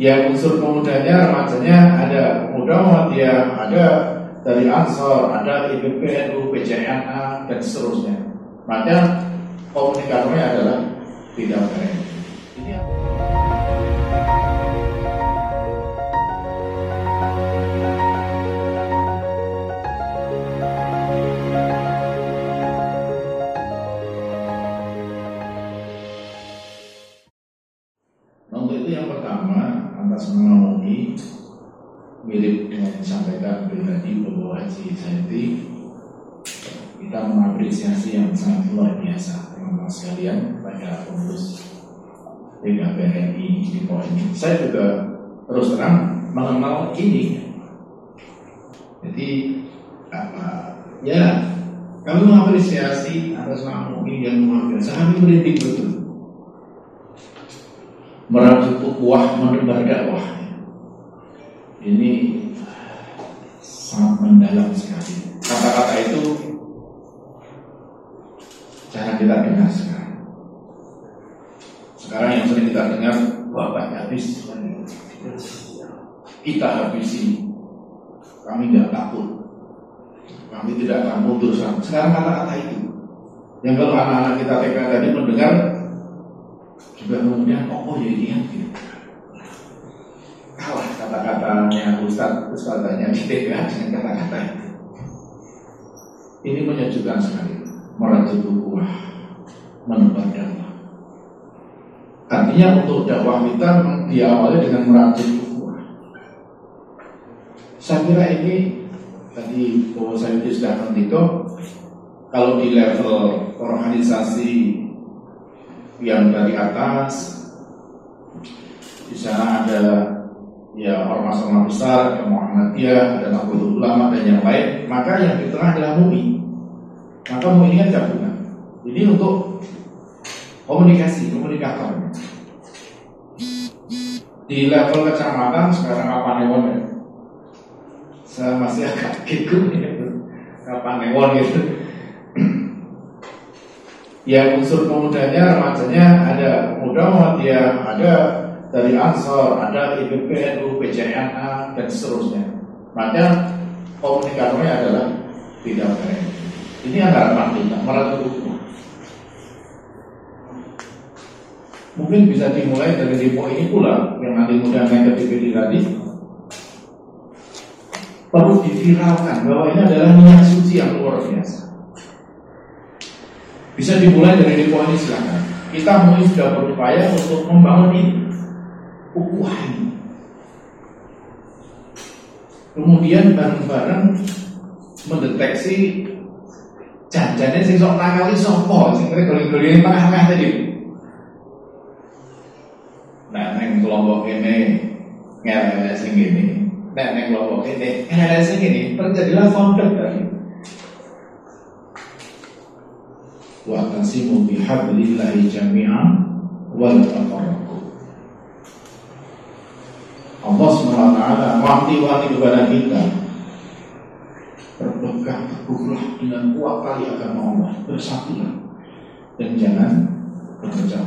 Ya unsur pemudanya, remajanya ada pemuda Muhammadiyah, ada dari Ansor, ada IPPNU, PJNA, dan seterusnya. Maka komunikatornya adalah tidak baik. Untuk itu yang pertama atas nama MUI mirip dengan disampaikan pribadi Bapak Haji Zaidi kita mengapresiasi yang sangat luar biasa teman-teman sekalian pada pengurus PKPRI di ini. Saya juga terus terang mengenal ini. Jadi apa ya kami mengapresiasi atas nama MUI yang luar biasa. Kami merinding betul ukhuwah menebar dakwah ini sangat mendalam sekali. Kata-kata itu jarang kita dengar sekarang. Sekarang yang sering kita dengar bapak habis. Kita habisi. Kami tidak takut. Kami tidak akan mundur sekarang kata-kata itu. Yang kalau anak-anak kita TK tadi mendengar juga kemudian oh ya gitu. kalah kata-katanya Ustaz Ustazanya di TK dengan kata-kata itu. Ini menyejukkan sekali. Merajut ukhuwah menebar dakwah. Artinya untuk dakwah kita diawali dengan merajut ukhuwah saya kira ini tadi bahwa saya sudah mentiko kalau di level organisasi yang dari atas di sana ada ya ormas-ormas besar, ada Muhammadiyah, ada Nahdlatul Ulama dan yang lain. Maka yang di tengah adalah MUI. Maka MUI ini kan gabungan. Ini untuk komunikasi, komunikator. Di level kecamatan sekarang apa newon ya? Saya masih agak kikuk ya, kapan newon gitu ya unsur pemudanya remajanya ada pemuda Muhammadiyah, ada dari Ansor, ada IPPNU, PJNA dan seterusnya. Maka komunikatornya adalah tidak baik. Ini harapan kita meratut hukum. Mungkin bisa dimulai dari demo ini pula yang nanti mudah naik ke DPD tadi. Perlu diviralkan bahwa ini adalah minyak suci yang luar biasa. Bisa dimulai dari depo ini silakan. Kita mulai sudah berupaya untuk membangun ini, ukuah ini. Kemudian bareng-bareng mendeteksi janjane sing sok nakali sapa sing kira goli-goli tengah-tengah tadi. Nah, neng kelompok ini ngelele sing ini. Nah, neng kelompok ini ngelele sing ini terjadilah konflik tadi. Wa'tasimu bihablillahi jami'an wal tafarraqu Allah SWT wanti-wanti kepada kita. Berpegang teguhlah dengan kuat kali agama Allah bersatulah. Dan jangan berpecah